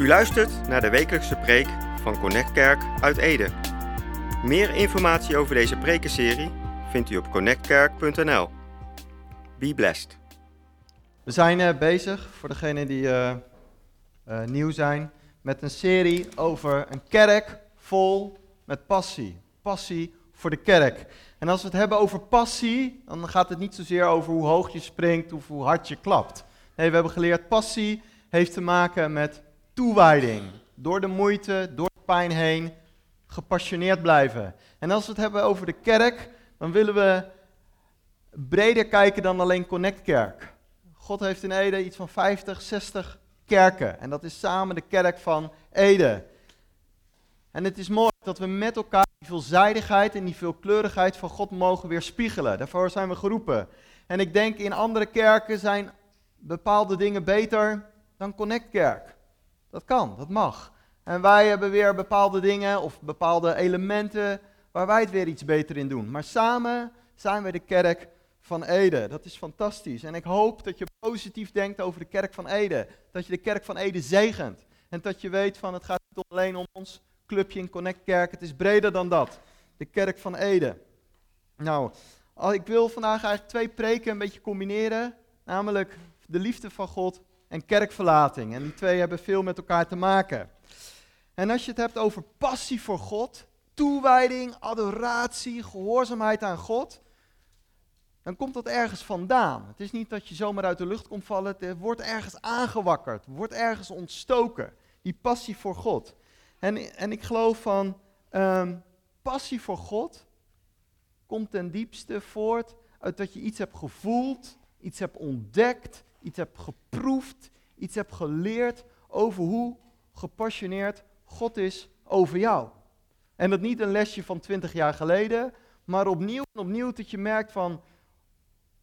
U luistert naar de wekelijkse preek van Connect Kerk uit Ede. Meer informatie over deze prekenserie vindt u op connectkerk.nl. Be blessed. We zijn eh, bezig, voor degenen die eh, eh, nieuw zijn, met een serie over een kerk vol met passie. Passie voor de kerk. En als we het hebben over passie, dan gaat het niet zozeer over hoe hoog je springt of hoe hard je klapt. Nee, we hebben geleerd, passie heeft te maken met toewijding. Door de moeite, door de pijn heen, gepassioneerd blijven. En als we het hebben over de kerk, dan willen we breder kijken dan alleen Connect Kerk. God heeft in Ede iets van 50, 60 kerken. En dat is samen de kerk van Ede. En het is mooi dat we met elkaar die veelzijdigheid en die veelkleurigheid van God mogen weerspiegelen. Daarvoor zijn we geroepen. En ik denk in andere kerken zijn bepaalde dingen beter dan Connect Kerk. Dat kan, dat mag. En wij hebben weer bepaalde dingen of bepaalde elementen waar wij het weer iets beter in doen. Maar samen zijn we de kerk van Ede. Dat is fantastisch. En ik hoop dat je positief denkt over de kerk van Ede. Dat je de kerk van Ede zegent. En dat je weet van het gaat niet alleen om ons clubje in Connect Kerk. Het is breder dan dat. De kerk van Ede. Nou, ik wil vandaag eigenlijk twee preken een beetje combineren. Namelijk de liefde van God en kerkverlating. En die twee hebben veel met elkaar te maken. En als je het hebt over passie voor God, toewijding, adoratie, gehoorzaamheid aan God, dan komt dat ergens vandaan. Het is niet dat je zomaar uit de lucht komt vallen, het wordt ergens aangewakkerd, wordt ergens ontstoken. Die passie voor God. En, en ik geloof van ehm, passie voor God komt ten diepste voort uit dat je iets hebt gevoeld, iets hebt ontdekt, iets hebt geproefd, iets hebt geleerd over hoe gepassioneerd God is over jou. En dat niet een lesje van 20 jaar geleden, maar opnieuw en opnieuw dat je merkt van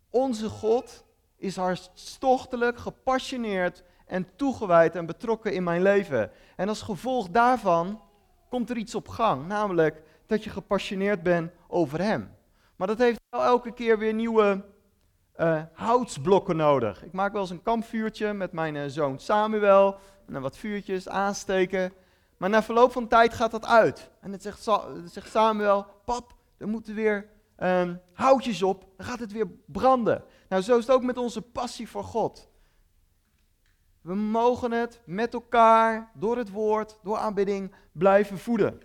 onze God is hartstochtelijk, gepassioneerd en toegewijd en betrokken in mijn leven. En als gevolg daarvan komt er iets op gang, namelijk dat je gepassioneerd bent over Hem. Maar dat heeft wel elke keer weer nieuwe uh, houtsblokken nodig. Ik maak wel eens een kampvuurtje met mijn uh, zoon Samuel. En dan wat vuurtjes aansteken. Maar na verloop van tijd gaat dat uit. En dan zegt, zegt Samuel: Pap, er moeten weer um, houtjes op. Dan gaat het weer branden. Nou, zo is het ook met onze passie voor God. We mogen het met elkaar, door het woord, door aanbidding, blijven voeden.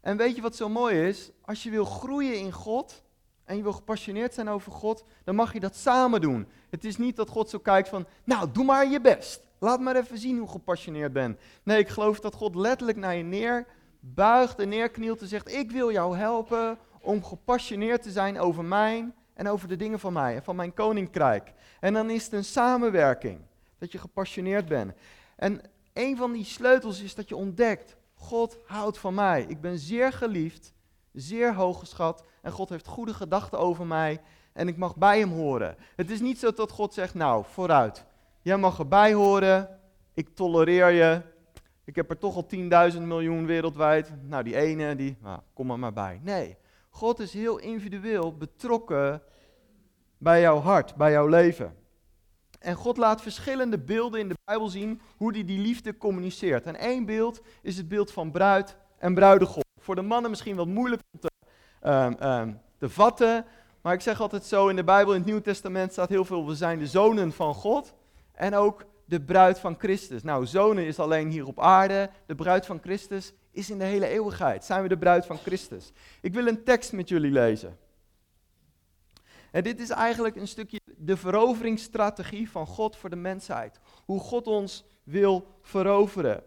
En weet je wat zo mooi is? Als je wil groeien in God, en je wil gepassioneerd zijn over God, dan mag je dat samen doen. Het is niet dat God zo kijkt van, nou, doe maar je best. Laat maar even zien hoe gepassioneerd ben. Nee, ik geloof dat God letterlijk naar je neer buigt en neerknielt en zegt, ik wil jou helpen om gepassioneerd te zijn over mij en over de dingen van mij en van mijn koninkrijk. En dan is het een samenwerking, dat je gepassioneerd bent. En een van die sleutels is dat je ontdekt, God houdt van mij. Ik ben zeer geliefd, zeer hooggeschat en God heeft goede gedachten over mij en ik mag bij hem horen. Het is niet zo dat God zegt, nou, vooruit. Jij mag erbij horen, ik tolereer je. Ik heb er toch al 10.000 miljoen wereldwijd. Nou, die ene, die, nou, kom er maar bij. Nee, God is heel individueel betrokken bij jouw hart, bij jouw leven. En God laat verschillende beelden in de Bijbel zien hoe hij die liefde communiceert. En één beeld is het beeld van bruid en bruidegom. Voor de mannen misschien wat moeilijk om te um, um, te vatten. Maar ik zeg altijd zo, in de Bijbel, in het Nieuw Testament staat heel veel, we zijn de zonen van God en ook de bruid van Christus. Nou, zonen is alleen hier op aarde, de bruid van Christus is in de hele eeuwigheid. Zijn we de bruid van Christus? Ik wil een tekst met jullie lezen. En dit is eigenlijk een stukje de veroveringsstrategie van God voor de mensheid. Hoe God ons wil veroveren.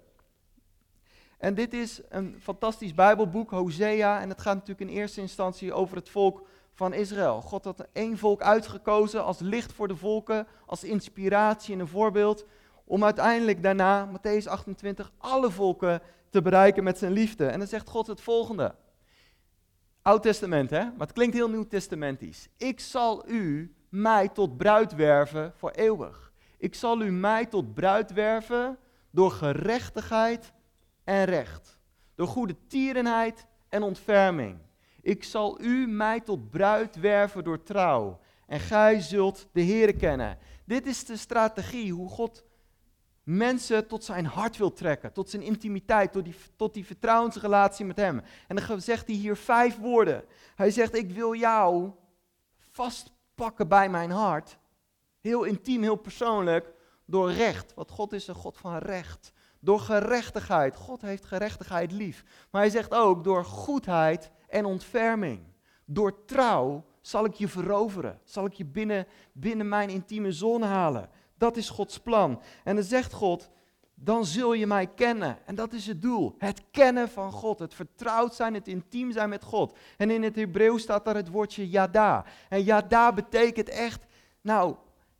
En dit is een fantastisch Bijbelboek, Hosea. En het gaat natuurlijk in eerste instantie over het volk van Israël. God had één volk uitgekozen als licht voor de volken, als inspiratie en een voorbeeld. Om uiteindelijk daarna, Matthäus 28, alle volken te bereiken met zijn liefde. En dan zegt God het volgende. Oud Testament, hè? Maar het klinkt heel Nieuw Testamentisch. Ik zal u mij tot bruid werven voor eeuwig. Ik zal u mij tot bruid werven door gerechtigheid en recht. Door goede tierenheid en ontferming. Ik zal u mij tot bruid werven door trouw. en gij zult de Heere kennen. Dit is de strategie hoe God mensen tot zijn hart wil trekken, tot zijn intimiteit, tot die, tot die vertrouwensrelatie met hem. En dan zegt hij hier vijf woorden. Hij zegt, ik wil jou vastpakken bij mijn hart. Heel intiem, heel persoonlijk, door recht. Want God is een God van recht. Door gerechtigheid. God heeft gerechtigheid lief. Maar hij zegt ook door goedheid en ontferming. Door trouw zal ik je veroveren. Zal ik je binnen, binnen mijn intieme zone halen. Dat is Gods plan. En dan zegt God, dan zul je mij kennen. En dat is het doel. Het kennen van God. Het vertrouwd zijn, het intiem zijn met God. En in het Hebreeuws staat daar het woordje yada. En yada betekent echt, nou,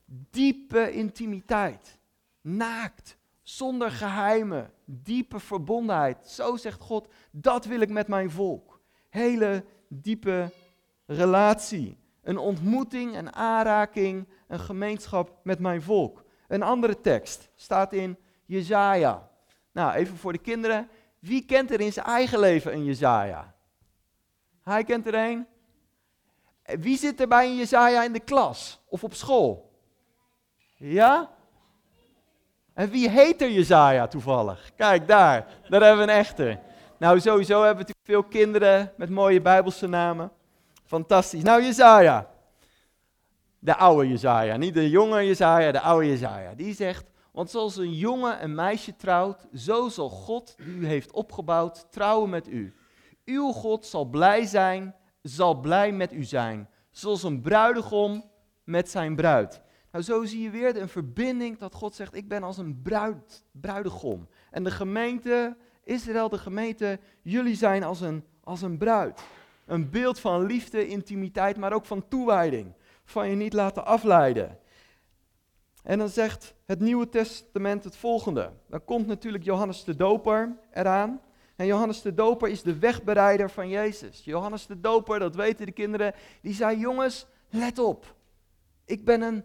diepe intimiteit. Naakt, zonder geheimen, diepe verbondenheid. Zo zegt God, dat wil ik met mijn volk. Hele diepe relatie. Een ontmoeting, een aanraking, een gemeenschap met mijn volk. Een andere tekst staat in Jezaja. Nou, even voor de kinderen. Wie kent er in zijn eigen leven een Jezaja? Hij kent er een. Wie zit er bij een Jezaja in de klas of op school? Ja? En wie heet er Jezaja toevallig? Kijk daar, daar hebben we een echte. Nou, sowieso hebben we natuurlijk veel kinderen met mooie Bijbelse namen. Fantastisch. Nou, Jezaja. De oude Jezaja, niet de jonge Jezaja, de oude Jezaja. Die zegt, want zoals een jongen een meisje trouwt, zo zal God die u heeft opgebouwd trouwen met u. Uw God zal blij zijn, zal blij met u zijn, zoals een bruidegom met zijn bruid. Nou, zo zie je weer een verbinding dat God zegt, ik ben als een bruid, bruidegom. En de gemeente, Israël, de gemeente, jullie zijn als een, als een bruid. Een beeld van liefde, intimiteit, maar ook van toewijding. Van je niet laten afleiden. En dan zegt het Nieuwe Testament het volgende. Dan komt natuurlijk Johannes de Doper eraan. En Johannes de Doper is de wegbereider van Jezus. Johannes de Doper, dat weten de kinderen, die zei: Jongens, let op. Ik ben een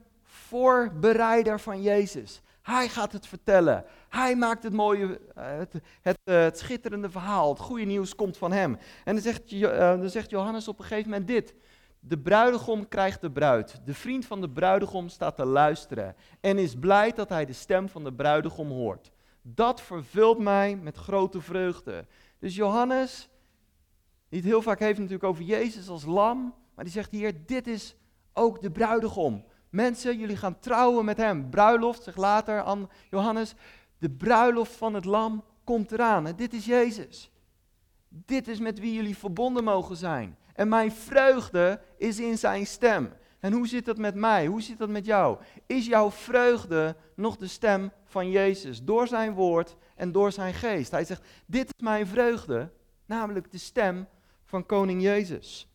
voorbereider van Jezus. Hij gaat het vertellen. Hij maakt het mooie, eh, het, eh, het schitterende verhaal. Het goede nieuws komt van hem. En dan zegt, uh, dan zegt Johannes op een gegeven moment dit. De bruidegom krijgt de bruid. De vriend van de bruidegom staat te luisteren en is blij dat hij de stem van de bruidegom hoort. Dat vervult mij met grote vreugde. Dus Johannes, die heel vaak heeft natuurlijk over Jezus als lam, maar die zegt hier, dit is ook de bruidegom. Mensen, jullie gaan trouwen met hem. Bruiloft, zegt later aan Johannes, de bruiloft van het lam komt eraan. En dit is Jezus. Dit is met wie jullie verbonden mogen zijn. En mijn vreugde is in zijn stem. En hoe zit dat met mij? Hoe zit dat met jou? Is jouw vreugde nog de stem van Jezus? Door zijn woord en door zijn geest. Hij zegt, dit is mijn vreugde, namelijk de stem van koning Jezus.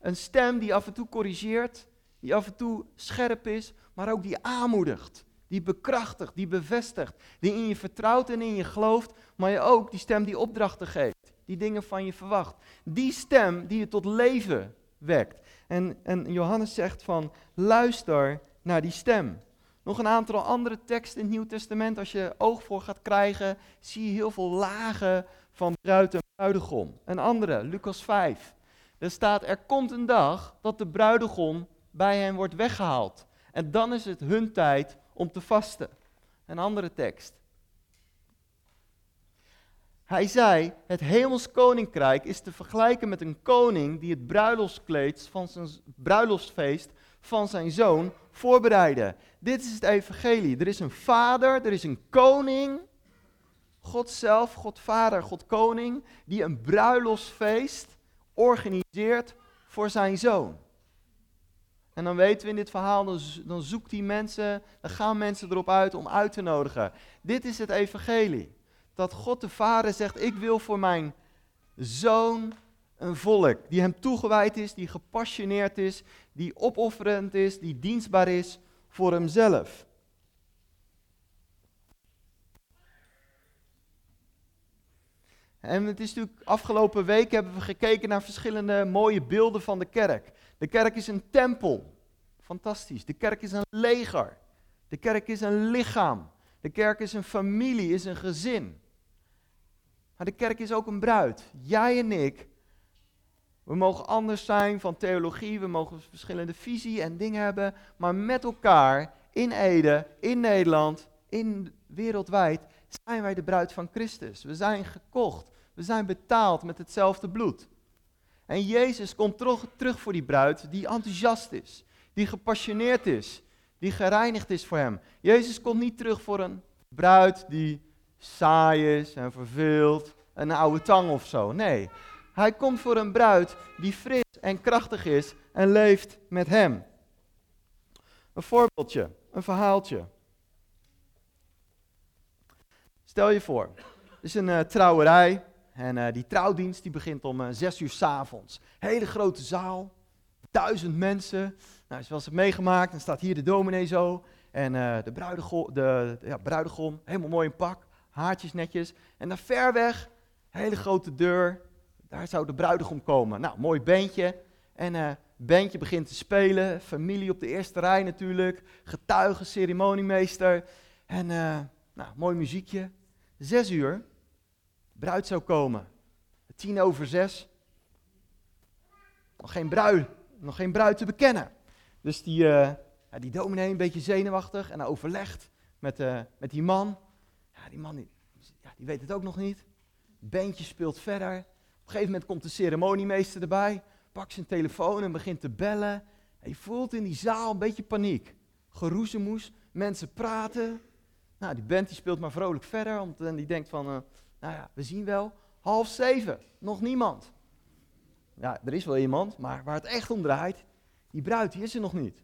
Een stem die af en toe corrigeert, die af en toe scherp is, maar ook die aanmoedigt, die bekrachtigt, die bevestigt, die in je vertrouwt en in je gelooft, maar je ook die stem die opdrachten geeft, die dingen van je verwacht. Die stem die je tot leven wekt. En, en Johannes zegt van, luister naar die stem. Nog een aantal andere teksten in het Nieuw Testament, als je oog voor gaat krijgen, zie je heel veel lagen van bruid en bruidegom. Een andere, Lucas 5. Er staat, er komt een dag dat de bruidegom bij hen wordt weggehaald. En dan is het hun tijd om te vasten. Een andere tekst. Hij zei, het hemels koninkrijk is te vergelijken met een koning die het bruiloftskleed van zijn bruiloftsfeest van zijn zoon voorbereidde. Dit is het evangelie. Er is een vader, er is een koning, God zelf, God vader, God koning, die een bruiloftsfeest organiseert voor zijn zoon. En dan weten we in dit verhaal, dan, dan zoekt hij mensen, dan gaan mensen erop uit om uit te nodigen. Dit is het evangelie. Dat God de Vader zegt, ik wil voor mijn zoon een volk die hem toegewijd is, die gepassioneerd is, die opofferend is, die dienstbaar is voor hemzelf. En het is natuurlijk afgelopen week hebben we gekeken naar verschillende mooie beelden van de kerk. De kerk is een tempel. Fantastisch. De kerk is een leger. De kerk is een lichaam. De kerk is een familie, is een gezin. Maar de kerk is ook een bruid. Jij en ik We mogen anders zijn van theologie, we mogen verschillende visie en dingen hebben, maar met elkaar in Ede, in Nederland, in wereldwijd zijn wij de bruid van Christus. We zijn gekocht, we zijn betaald met hetzelfde bloed. En Jezus komt terug, voor die bruid die enthousiast is, die gepassioneerd is, die gereinigd is voor hem. Jezus komt niet terug voor een bruid die saai is en verveeld, een oude tang of zo. Nee, hij komt voor een bruid die fris en krachtig is en leeft met hem. Een voorbeeldje, een verhaaltje. Stel je voor, er is een uh, trouwerij en uh, die trouwdienst die begint om uh, zes uur s avonds. Hele grote zaal, duizend mensen. Nou, zoals het meegemaakt, dan staat hier de dominee zo. En de, bruidegom, de ja, bruidegom, helemaal mooi in pak, haartjes netjes. En dan ver weg, hele grote deur, daar zou de bruidegom komen. Nou, mooi bandje. En uh, bandje begint te spelen. Familie op de eerste rij natuurlijk. Getuigen, ceremoniemeester. En nou, mooi muziekje. Zes uur. Bruid zou komen. Tien over zes. Nog geen bruid. Nog geen bruid te bekennen. Dus die, uh, die dominee een beetje zenuwachtig. En hij overlegt met, met die man. Ja, die man die, ja, die weet het ook nog niet. Bandje speelt verder. Op een gegeven moment komt de ceremoniemeester erbij, pakt zijn telefoon en begint te bellen. En je voelt in die zaal een beetje paniek. Geroezemoes, mensen praten. Nou, die band speelt maar vrolijk verder, want en die denkt van, uh, nou ja, we zien wel. Half zeven, nog niemand. Ja, er is wel iemand, maar waar het echt om draait, die bruid, is er nog niet.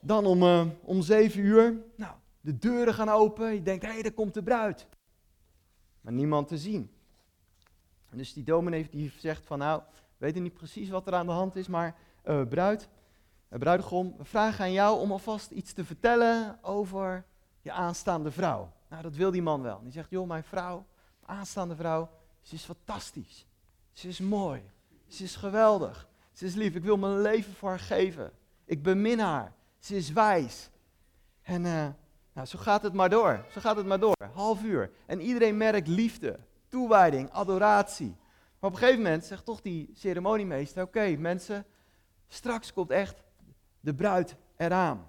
Dan om, uh, om zeven uur, nou, de deuren gaan open. Je denkt, hé, hey, daar komt de bruid. Maar niemand te zien. Dus die dominee die zegt van nou, we weten niet precies wat er aan de hand is, maar bruid, bruidegom, we vragen aan jou om alvast iets te vertellen over je aanstaande vrouw. Nou, dat wil die man wel. Die zegt, joh, mijn vrouw, aanstaande vrouw, ze is fantastisch. Ze is mooi. Ze is geweldig. Ze is lief. Ik wil mijn leven voor haar geven. Ik bemin haar. Ze is wijs. En uh, nou, zo gaat het maar door. Zo gaat het maar door. Half uur. En iedereen merkt liefde toewijding, adoratie. Maar op een gegeven moment zegt toch die ceremoniemeester: Oké, mensen, straks komt echt de bruid eraan.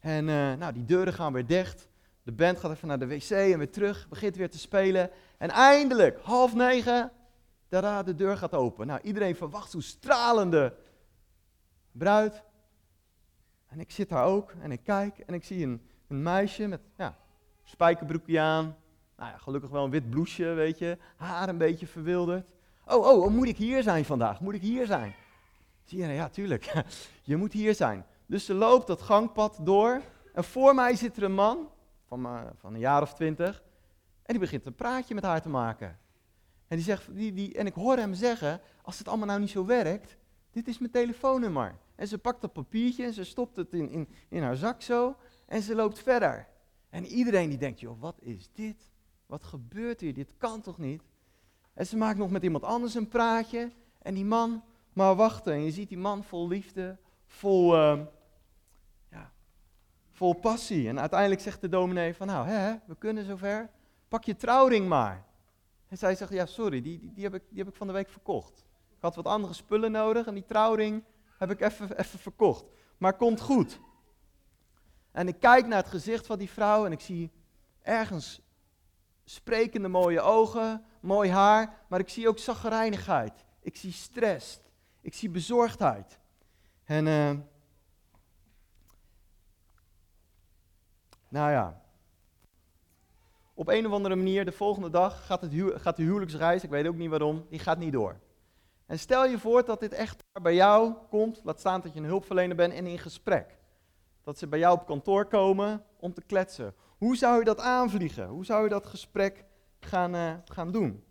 En uh, nou, die deuren gaan weer dicht. De band gaat even naar de wc en weer terug, begint weer te spelen. En eindelijk, half negen, tada, de deur gaat open. Nou, iedereen verwacht zo'n stralende bruid. En ik zit daar ook en ik kijk en ik zie een, een meisje met ja, spijkerbroekje aan, nou ja, gelukkig wel een wit blouseje, weet je. Haar een beetje verwilderd. Oh, oh, oh, moet ik hier zijn vandaag? Moet ik hier zijn? Zie je, ja, tuurlijk. je moet hier zijn. Dus ze loopt dat gangpad door. En voor mij zit er een man van, uh, van een jaar of twintig. En die begint een praatje met haar te maken. En, die zegt, die, die, en ik hoor hem zeggen, als het allemaal nou niet zo werkt, dit is mijn telefoonnummer. En ze pakt dat papiertje en ze stopt het in, in, in haar zak zo. En ze loopt verder. En iedereen die denkt, joh, wat is dit? Wat gebeurt hier? Dit kan toch niet? En ze maakt nog met iemand anders een praatje. En die man maar wachten. En je ziet die man vol liefde, vol, uh, ja, vol passie. En uiteindelijk zegt de dominee van nou, hè, we kunnen zover. Pak je trouwring maar. En zij zegt, ja sorry, die, die, heb ik, die heb ik van de week verkocht. Ik had wat andere spullen nodig en die trouwring heb ik even, even verkocht. Maar komt goed. En ik kijk naar het gezicht van die vrouw en ik zie ergens sprekende mooie ogen, mooi haar, maar ik zie ook zaggerijnigheid. Ik zie stress. Ik zie bezorgdheid. En uh, nou ja, op een of andere manier, de volgende dag gaat, het gaat de huwelijksreis, ik weet ook niet waarom, die gaat niet door. En stel je voor dat dit echt bij jou komt, laat staan dat je een hulpverlener bent en in gesprek. Dat ze bij jou op kantoor komen om te kletsen. Hoe zou je dat aanvliegen? Hoe zou je dat gesprek gaan, uh, gaan doen?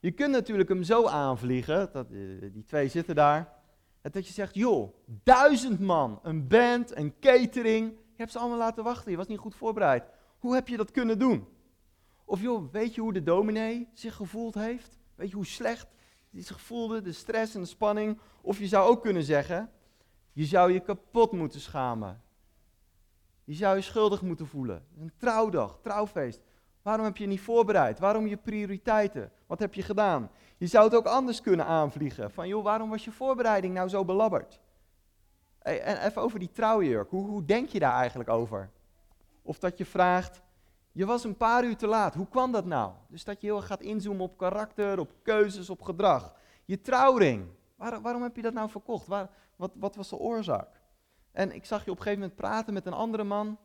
Je kunt natuurlijk hem zo aanvliegen, dat, uh, die twee zitten daar, dat je zegt, joh, duizend man, een band, een catering, je hebt ze allemaal laten wachten, je was niet goed voorbereid. Hoe heb je dat kunnen doen? Of joh, weet je hoe de dominee zich gevoeld heeft? Weet je hoe slecht hij zich voelde, de stress en de spanning? Of je zou ook kunnen zeggen, je zou je kapot moeten schamen. Je zou je schuldig moeten voelen. Een trouwdag, trouwfeest. Waarom heb je niet voorbereid? Waarom je prioriteiten? Wat heb je gedaan? Je zou het ook anders kunnen aanvliegen. Van joh, waarom was je voorbereiding nou zo belabberd? En even over die trouwjurk. Hoe, hoe denk je daar eigenlijk over? Of dat je vraagt, je was een paar uur te laat. Hoe kwam dat nou? Dus dat je heel erg gaat inzoomen op karakter, op keuzes, op gedrag. Je trouwring. waarom heb je dat nou verkocht? Waar, wat, wat was de oorzaak? En ik zag je op een gegeven moment praten met een andere man.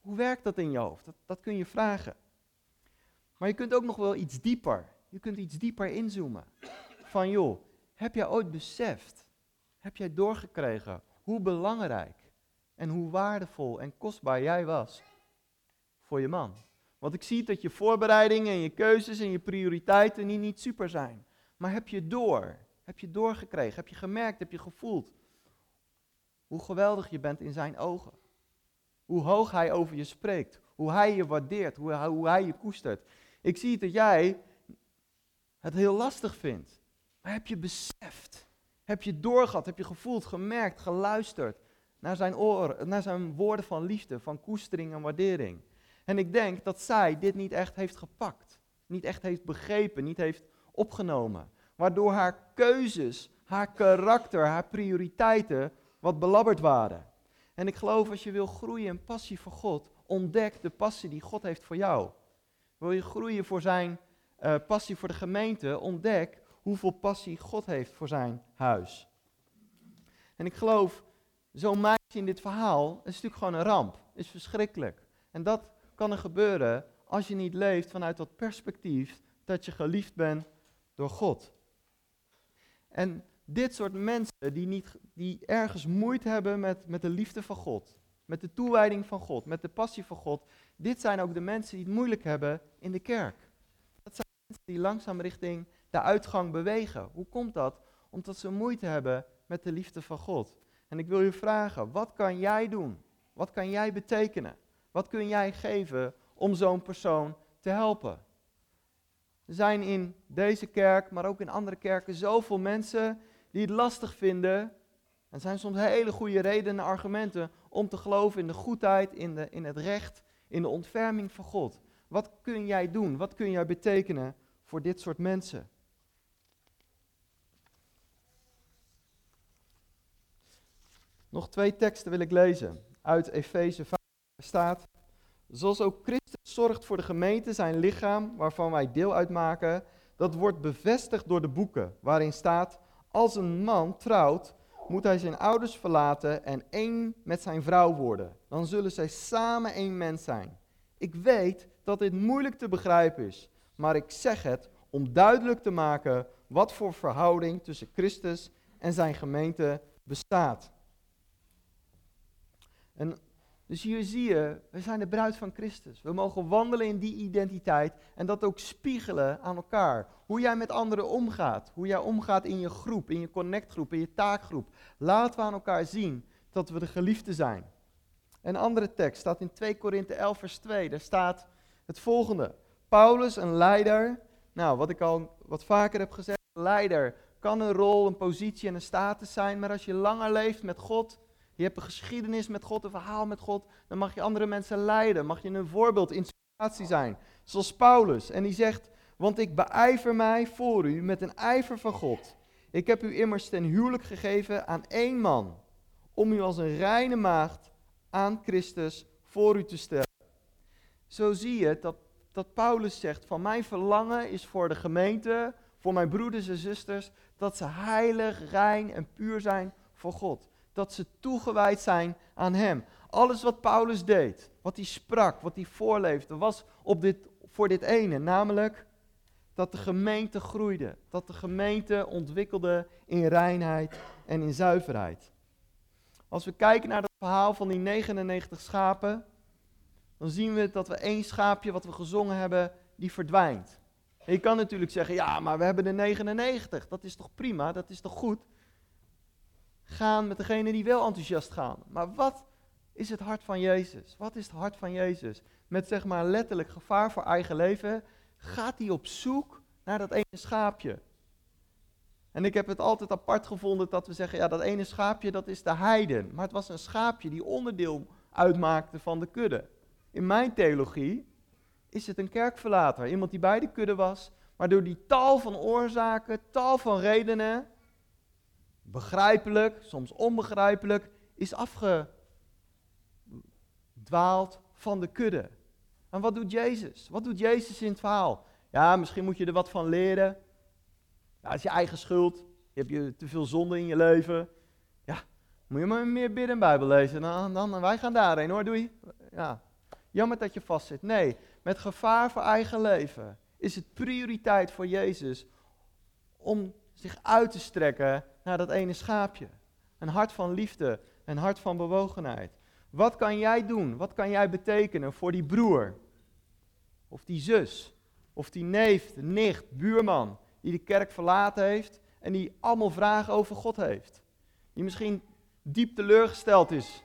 Hoe werkt dat in je hoofd? Dat, dat kun je vragen. Maar je kunt ook nog wel iets dieper. Je kunt iets dieper inzoomen. Van joh, heb jij ooit beseft, heb jij doorgekregen hoe belangrijk en hoe waardevol en kostbaar jij was voor je man? Want ik zie dat je voorbereidingen en je keuzes en je prioriteiten niet, niet super zijn. Maar heb je door? Heb je doorgekregen? Heb je gemerkt? Heb je gevoeld hoe geweldig je bent in zijn ogen? Hoe hoog hij over je spreekt? Hoe hij je waardeert? Hoe, hoe hij je koestert? Ik zie dat jij het heel lastig vindt. Maar heb je beseft? Heb je doorgehad? Heb je gevoeld, gemerkt, geluisterd naar zijn, oren, naar zijn woorden van liefde, van koestering en waardering? En ik denk dat zij dit niet echt heeft gepakt. Niet echt heeft begrepen, niet heeft opgenomen. Waardoor haar keuzes, haar karakter, haar prioriteiten wat belabberd waren. En ik geloof als je wil groeien in passie voor God, ontdek de passie die God heeft voor jou. Wil je groeien voor zijn uh, passie voor de gemeente, ontdek hoeveel passie God heeft voor zijn huis. En ik geloof, zo'n meisje in dit verhaal is natuurlijk gewoon een ramp, is verschrikkelijk. En dat kan er gebeuren als je niet leeft vanuit dat perspectief dat je geliefd bent door God. En dit soort mensen die, niet, die ergens moeite hebben met, met de liefde van God, met de toewijding van God, met de passie van God, dit zijn ook de mensen die het moeilijk hebben in de kerk. Die langzaam richting de uitgang bewegen. Hoe komt dat? Omdat ze moeite hebben met de liefde van God. En ik wil je vragen, wat kan jij doen? Wat kan jij betekenen? Wat kun jij geven om zo'n persoon te helpen? Er zijn in deze kerk, maar ook in andere kerken, zoveel mensen die het lastig vinden. Er zijn soms hele goede redenen en argumenten om te geloven in de goedheid, in, de, in het recht, in de ontferming van God. Wat kun jij doen? Wat kun jij betekenen voor dit soort mensen? Nog twee teksten wil ik lezen. Uit Efeze 5 staat: Zoals ook Christus zorgt voor de gemeente, zijn lichaam, waarvan wij deel uitmaken, dat wordt bevestigd door de boeken, waarin staat: Als een man trouwt, moet hij zijn ouders verlaten en één met zijn vrouw worden. Dan zullen zij samen één mens zijn. Ik weet dat dit moeilijk te begrijpen is, maar ik zeg het om duidelijk te maken wat voor verhouding tussen Christus en zijn gemeente bestaat. En dus hier zie je, we zijn de bruid van Christus. We mogen wandelen in die identiteit en dat ook spiegelen aan elkaar. Hoe jij met anderen omgaat, hoe jij omgaat in je groep, in je connectgroep, in je taakgroep. Laten we aan elkaar zien dat we de geliefde zijn. Een andere tekst staat in 2 Korinthe 11 vers 2. Daar staat het volgende. Paulus, een leider, nou wat ik al wat vaker heb gezegd, leider kan een rol, een positie en een status zijn, maar als je langer leeft met God, je hebt een geschiedenis met God, een verhaal met God. Dan mag je andere mensen leiden. Mag je een voorbeeld, inspiratie zijn. Zoals Paulus. En die zegt, want ik beijver mij voor u met een ijver van God. Ik heb u immers ten huwelijk gegeven aan één man. Om u als een reine maagd aan Christus voor u te stellen. Zo zie je dat, dat Paulus zegt, van mijn verlangen is voor de gemeente, voor mijn broeders en zusters, dat ze heilig, rein en puur zijn voor God dat ze toegewijd zijn aan Hem. Alles wat Paulus deed, wat hij sprak, wat hij voorleefde, was op dit, voor dit ene, namelijk dat de gemeente groeide, dat de gemeente ontwikkelde in reinheid en in zuiverheid. Als we kijken naar het verhaal van die 99 schapen, dan zien we dat we één schaapje wat we gezongen hebben, die verdwijnt. En je kan natuurlijk zeggen, ja, maar we hebben de 99, dat is toch prima, dat is toch goed? gaan met degene die wel enthousiast gaan. Maar wat is het hart van Jezus? Wat is het hart van Jezus? Met zeg maar letterlijk gevaar voor eigen leven gaat hij op zoek naar dat ene schaapje. En ik heb het altijd apart gevonden dat we zeggen, ja dat ene schaapje dat is de heiden. Maar het was een schaapje die onderdeel uitmaakte van de kudde. In mijn theologie is het een kerkverlater. Iemand die bij de kudde was, maar door die tal van oorzaken, tal van redenen, begrijpelijk, soms onbegrijpelijk, is afgedwaald van de kudde. En wat doet Jezus? Wat doet Jezus in het verhaal? Ja, misschien moet je er wat van leren. Ja, dat is je eigen schuld. Je hebt je te veel zonde in je leven. Ja, moet je maar meer bidden en Bijbel lezen. Dan, dan, wij gaan daarheen hoor, doei. Ja, jammer dat je vastzit. Nee, met gevaar voor eigen leven is het prioriteit voor Jezus om zich uit te strekken naar dat ene schaapje. Een hart van liefde, een hart van bewogenheid. Wat kan jij doen? Wat kan jij betekenen voor die broer? Of die zus? Of die neef, nicht, buurman, die de kerk verlaten heeft en die allemaal vragen over God heeft? Die misschien diep teleurgesteld is.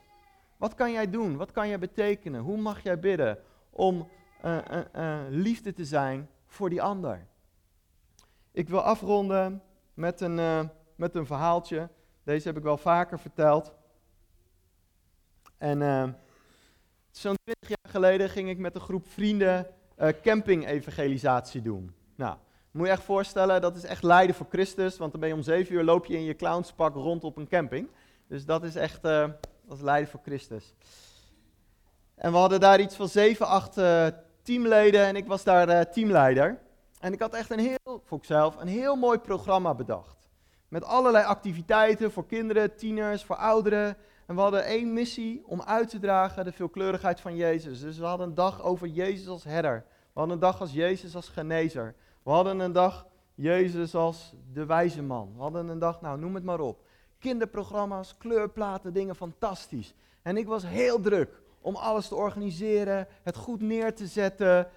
Wat kan jij doen? Wat kan jij betekenen? Hoe mag jij bidden om uh, uh, uh, liefde te zijn voor die ander? Ik wil afronden met een, met een verhaaltje. Deze heb ik wel vaker verteld. En zo'n 20 jaar geleden ging ik met een groep vrienden camping-evangelisatie doen. Nou, moet je echt voorstellen, dat is echt lijden voor Christus, want dan ben je om 7 uur loop je in je clownspak rond op een camping. Dus dat is echt, is lijden voor Christus. En we hadden daar iets van 7, 8 uh, teamleden en ik was daar uh, teamleider. En ik had echt een heel, voor ikzelf, een heel mooi programma bedacht. Met allerlei activiteiten voor kinderen, tieners, voor ouderen. En we hadden één missie om uit te dragen de veelkleurigheid van Jezus. Dus we hadden een dag over Jezus als herder. We hadden een dag als Jezus als genezer. We hadden een dag Jezus als de wijze man. We hadden een dag, nou noem het maar op. Kinderprogramma's, kleurplaten, dingen fantastisch. En ik was heel druk om alles te organiseren, het goed neer te zetten,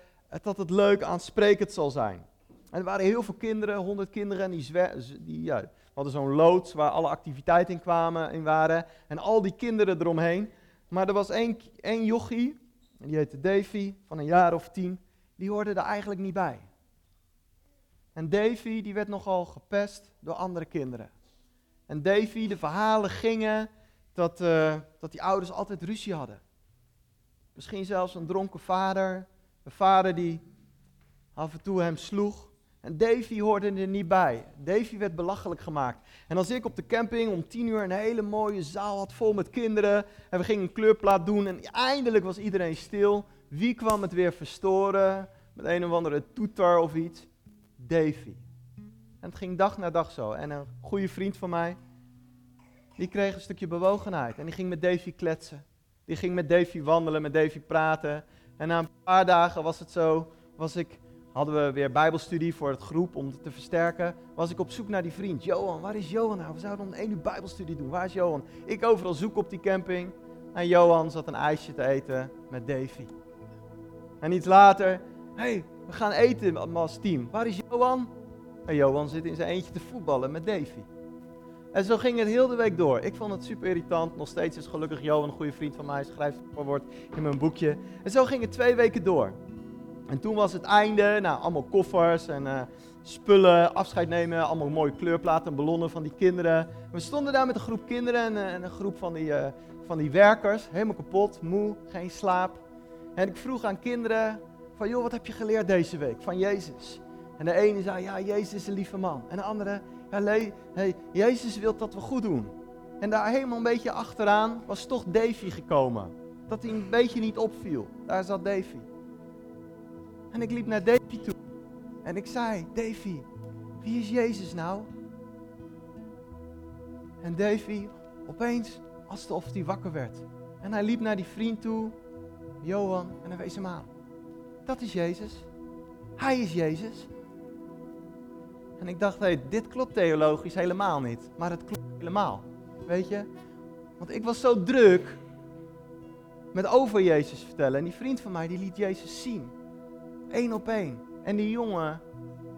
dat het leuk aansprekend zal zijn. En er waren heel veel kinderen, honderd kinderen, en die, die ja, hadden zo'n loods waar alle activiteiten in kwamen in waren. En al die kinderen eromheen. Maar er was één, één jochie, die heette Davy, van een jaar of tien, die hoorde er eigenlijk niet bij. En Davy die werd nogal gepest door andere kinderen. En Davy, de verhalen gingen dat, uh, dat die ouders altijd ruzie hadden. Misschien zelfs een dronken vader, een vader die af en toe hem sloeg. En Davy hoorde er niet bij. Davy werd belachelijk gemaakt. En als ik op de camping om tien uur een hele mooie zaal had vol met kinderen. En we gingen een kleurplaat doen. En eindelijk was iedereen stil. Wie kwam het weer verstoren? Met een of andere toeter of iets. Davy. En het ging dag na dag zo. En een goede vriend van mij, die kreeg een stukje bewogenheid. En die ging met Davy kletsen. Die ging met Davy wandelen, met Davy praten. En na een paar dagen was het zo, was ik, hadden we weer bijbelstudie voor het groep om te versterken. Was ik op zoek naar die vriend. Johan, waar is Johan nou? We zouden om één uur bijbelstudie doen. Waar is Johan? Ik overal zoek op die camping. En Johan zat een ijsje te eten met Davy. En iets later, hé, hey, we gaan eten als team. Waar is Johan? En Johan zit in zijn eentje te voetballen met Davy. En zo ging het heel de week door. Ik vond het super irritant. Nog steeds is gelukkig Johan een goede vriend van mij. Schrijft woord in mijn boekje. En zo ging het twee weken door. En toen was het einde. Nou, allemaal koffers en uh, spullen, afscheid nemen. Allemaal mooie kleurplaten en ballonnen van die kinderen. We stonden daar met een groep kinderen en, uh, en een groep van die, uh, van die werkers. Helemaal kapot, moe, geen slaap. En ik vroeg aan kinderen van, joh, wat heb je geleerd deze week van Jezus? En de ene zei, ja, Jezus is een lieve man. En de andere, hey, Jezus wil dat we goed doen. En daar helemaal een beetje achteraan was toch Davy gekomen. Dat hij een beetje niet opviel. Daar zat Davy. En ik liep naar Davy toe. En ik zei, Davy, wie is Jezus nou? En Davy, opeens, alsof hij wakker werd. En hij liep naar die vriend toe, Johan, en hij wees hem aan. Dat is Jezus. Hij is Jezus. En ik dacht, hey, dit klopt theologisch helemaal niet. Maar het klopt helemaal. Weet je? Want ik was zo druk met over Jezus vertellen. En die vriend van mij, die liet Jezus zien. Eén op één. En die jongen,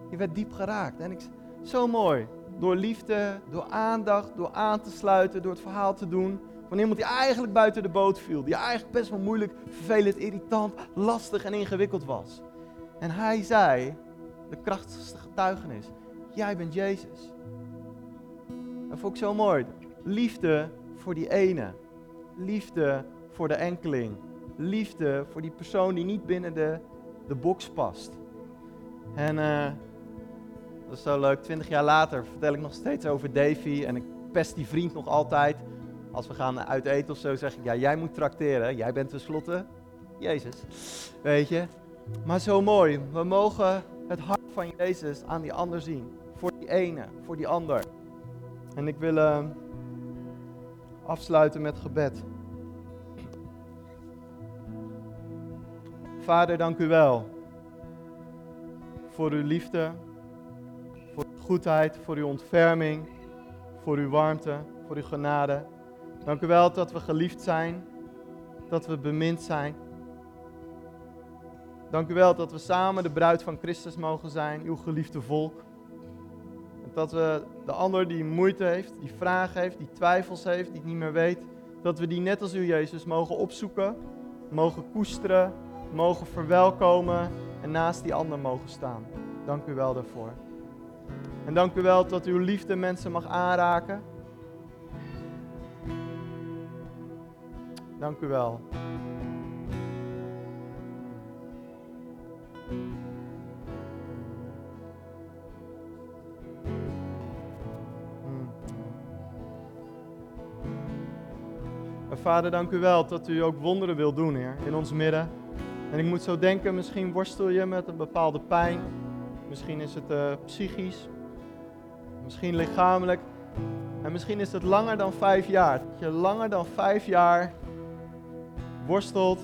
die werd diep geraakt. En ik, zo mooi. Door liefde, door aandacht, door aan te sluiten, door het verhaal te doen. Van iemand die eigenlijk buiten de boot viel. Die eigenlijk best wel moeilijk, vervelend, irritant, lastig en ingewikkeld was. En hij zei, de krachtigste getuigenis. Jij bent Jezus. Dat vond ik zo mooi. Liefde voor die ene. Liefde voor de enkeling. Liefde voor die persoon die niet binnen de de box past. En uh, dat is zo leuk, twintig jaar later vertel ik nog steeds over Davy en ik pest die vriend nog altijd. Als we gaan uit eten of zo, zeg ik, ja, jij moet trakteren. Jij bent tenslotte Jezus. Weet je? Maar zo mooi. We mogen het hart van Jezus aan die ander zien. Voor die ene, voor die ander. En ik wil uh, afsluiten met gebed. Vader, dank u wel. Voor uw liefde, voor uw goedheid, voor uw ontferming, voor uw warmte, voor uw genade. Dank u wel dat we geliefd zijn, dat we bemind zijn. Dank u wel dat we samen de bruid van Christus mogen zijn, uw geliefde volk. Dat we de ander die moeite heeft, die vragen heeft, die twijfels heeft, die het niet meer weet, dat we die net als u Jezus mogen opzoeken, mogen koesteren, mogen verwelkomen en naast die ander mogen staan. Dank u wel daarvoor. En dank u wel dat uw liefde mensen mag aanraken. Dank u wel. Vader, dank u wel dat u ook wonderen wil doen, Heer, in ons midden. En ik moet zo denken, misschien worstel je met een bepaalde pijn. Misschien is het uh, psychisch. Misschien lichamelijk. En misschien is het langer dan vijf jaar. Dat je langer dan vijf jaar worstelt.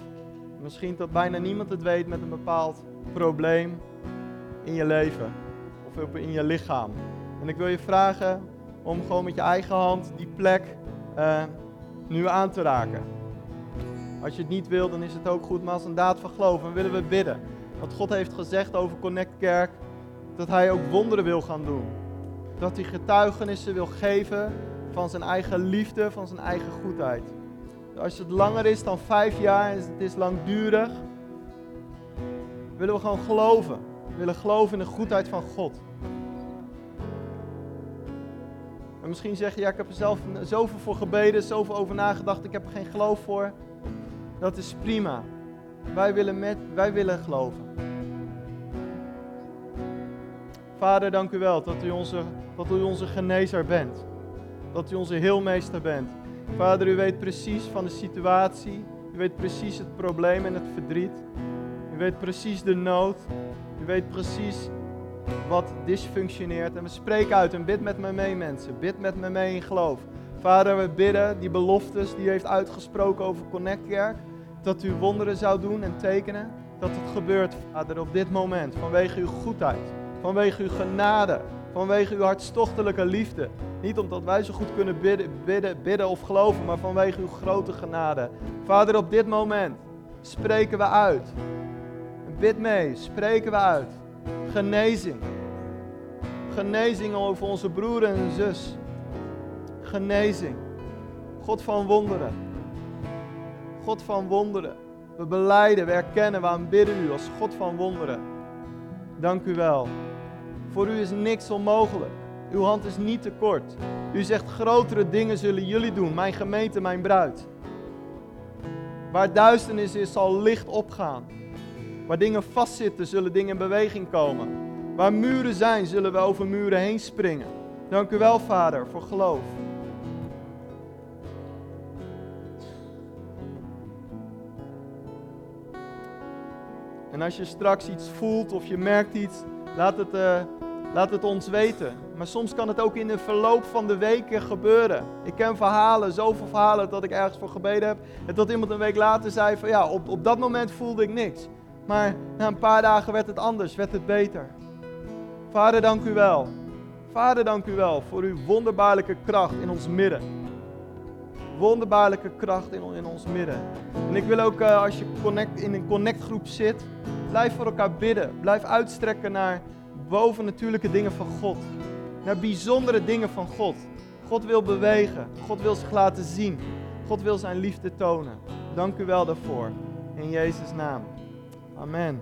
Misschien tot bijna niemand het weet met een bepaald probleem in je leven. Of in je lichaam. En ik wil je vragen om gewoon met je eigen hand die plek uh, nu aan te raken. Als je het niet wil, dan is het ook goed. Maar als een daad van geloof, dan willen we bidden. Want God heeft gezegd over Connect Kerk dat Hij ook wonderen wil gaan doen. Dat Hij getuigenissen wil geven van zijn eigen liefde, van zijn eigen goedheid. Als het langer is dan vijf jaar en het is langdurig, willen we gewoon geloven. We willen geloven in de goedheid van God. En misschien zeg je, ja, ik heb er zelf zoveel voor gebeden, zoveel over nagedacht, ik heb er geen geloof voor. Dat is prima. Wij willen, met, wij willen geloven. Vader, dank u wel dat u, onze, dat u onze genezer bent. Dat u onze heelmeester bent. Vader, u weet precies van de situatie. U weet precies het probleem en het verdriet. U weet precies de nood. U weet precies wat dysfunctioneert. En we spreken uit en bid met me mee, mensen. Bid met me mee in geloof. Vader, we bidden die beloftes die u heeft uitgesproken over Connect Kerk dat u wonderen zou doen en tekenen. Dat het gebeurt, Vader, op dit moment. Vanwege uw goedheid, vanwege uw genade, vanwege uw hartstochtelijke liefde. Niet omdat wij zo goed kunnen bidden, bidden, bidden of geloven, maar vanwege uw grote genade. Vader, op dit moment spreken we uit. Bid mee, spreken we uit. Genezing. Genezing over onze broer en zus. Genezing. God van wonderen. God van wonderen. We beleiden, we erkennen, we aanbidden u als God van wonderen. Dank u wel. Voor u is niks onmogelijk. Uw hand is niet te kort. U zegt grotere dingen zullen jullie doen, mijn gemeente, mijn bruid. Waar duisternis is, zal licht opgaan. Waar dingen vastzitten, zullen dingen in beweging komen. Waar muren zijn, zullen we over muren heen springen. Dank u wel, Vader, voor geloof. En als je straks iets voelt of je merkt iets, laat het, uh, laat het ons weten. Maar soms kan het ook in de verloop van de weken gebeuren. Ik ken verhalen, zoveel verhalen dat ik ergens voor gebeden heb. En dat iemand een week later zei van ja, op, op dat moment voelde ik niks. Maar na een paar dagen werd het anders, werd het beter. Vader, dank u wel. Vader, dank u wel voor uw wonderbaarlijke kracht in ons midden. Wonderbaarlijke kracht in, in ons midden. En ik wil ook, uh, als je connect, in een connectgroep zit, blijf voor elkaar bidden. Blijf uitstrekken naar bovennatuurlijke dingen van God. Naar bijzondere dingen van God. God wil bewegen. God wil zich laten zien. God wil zijn liefde tonen. Dank u wel daarvoor. In Jezus' naam. Amen.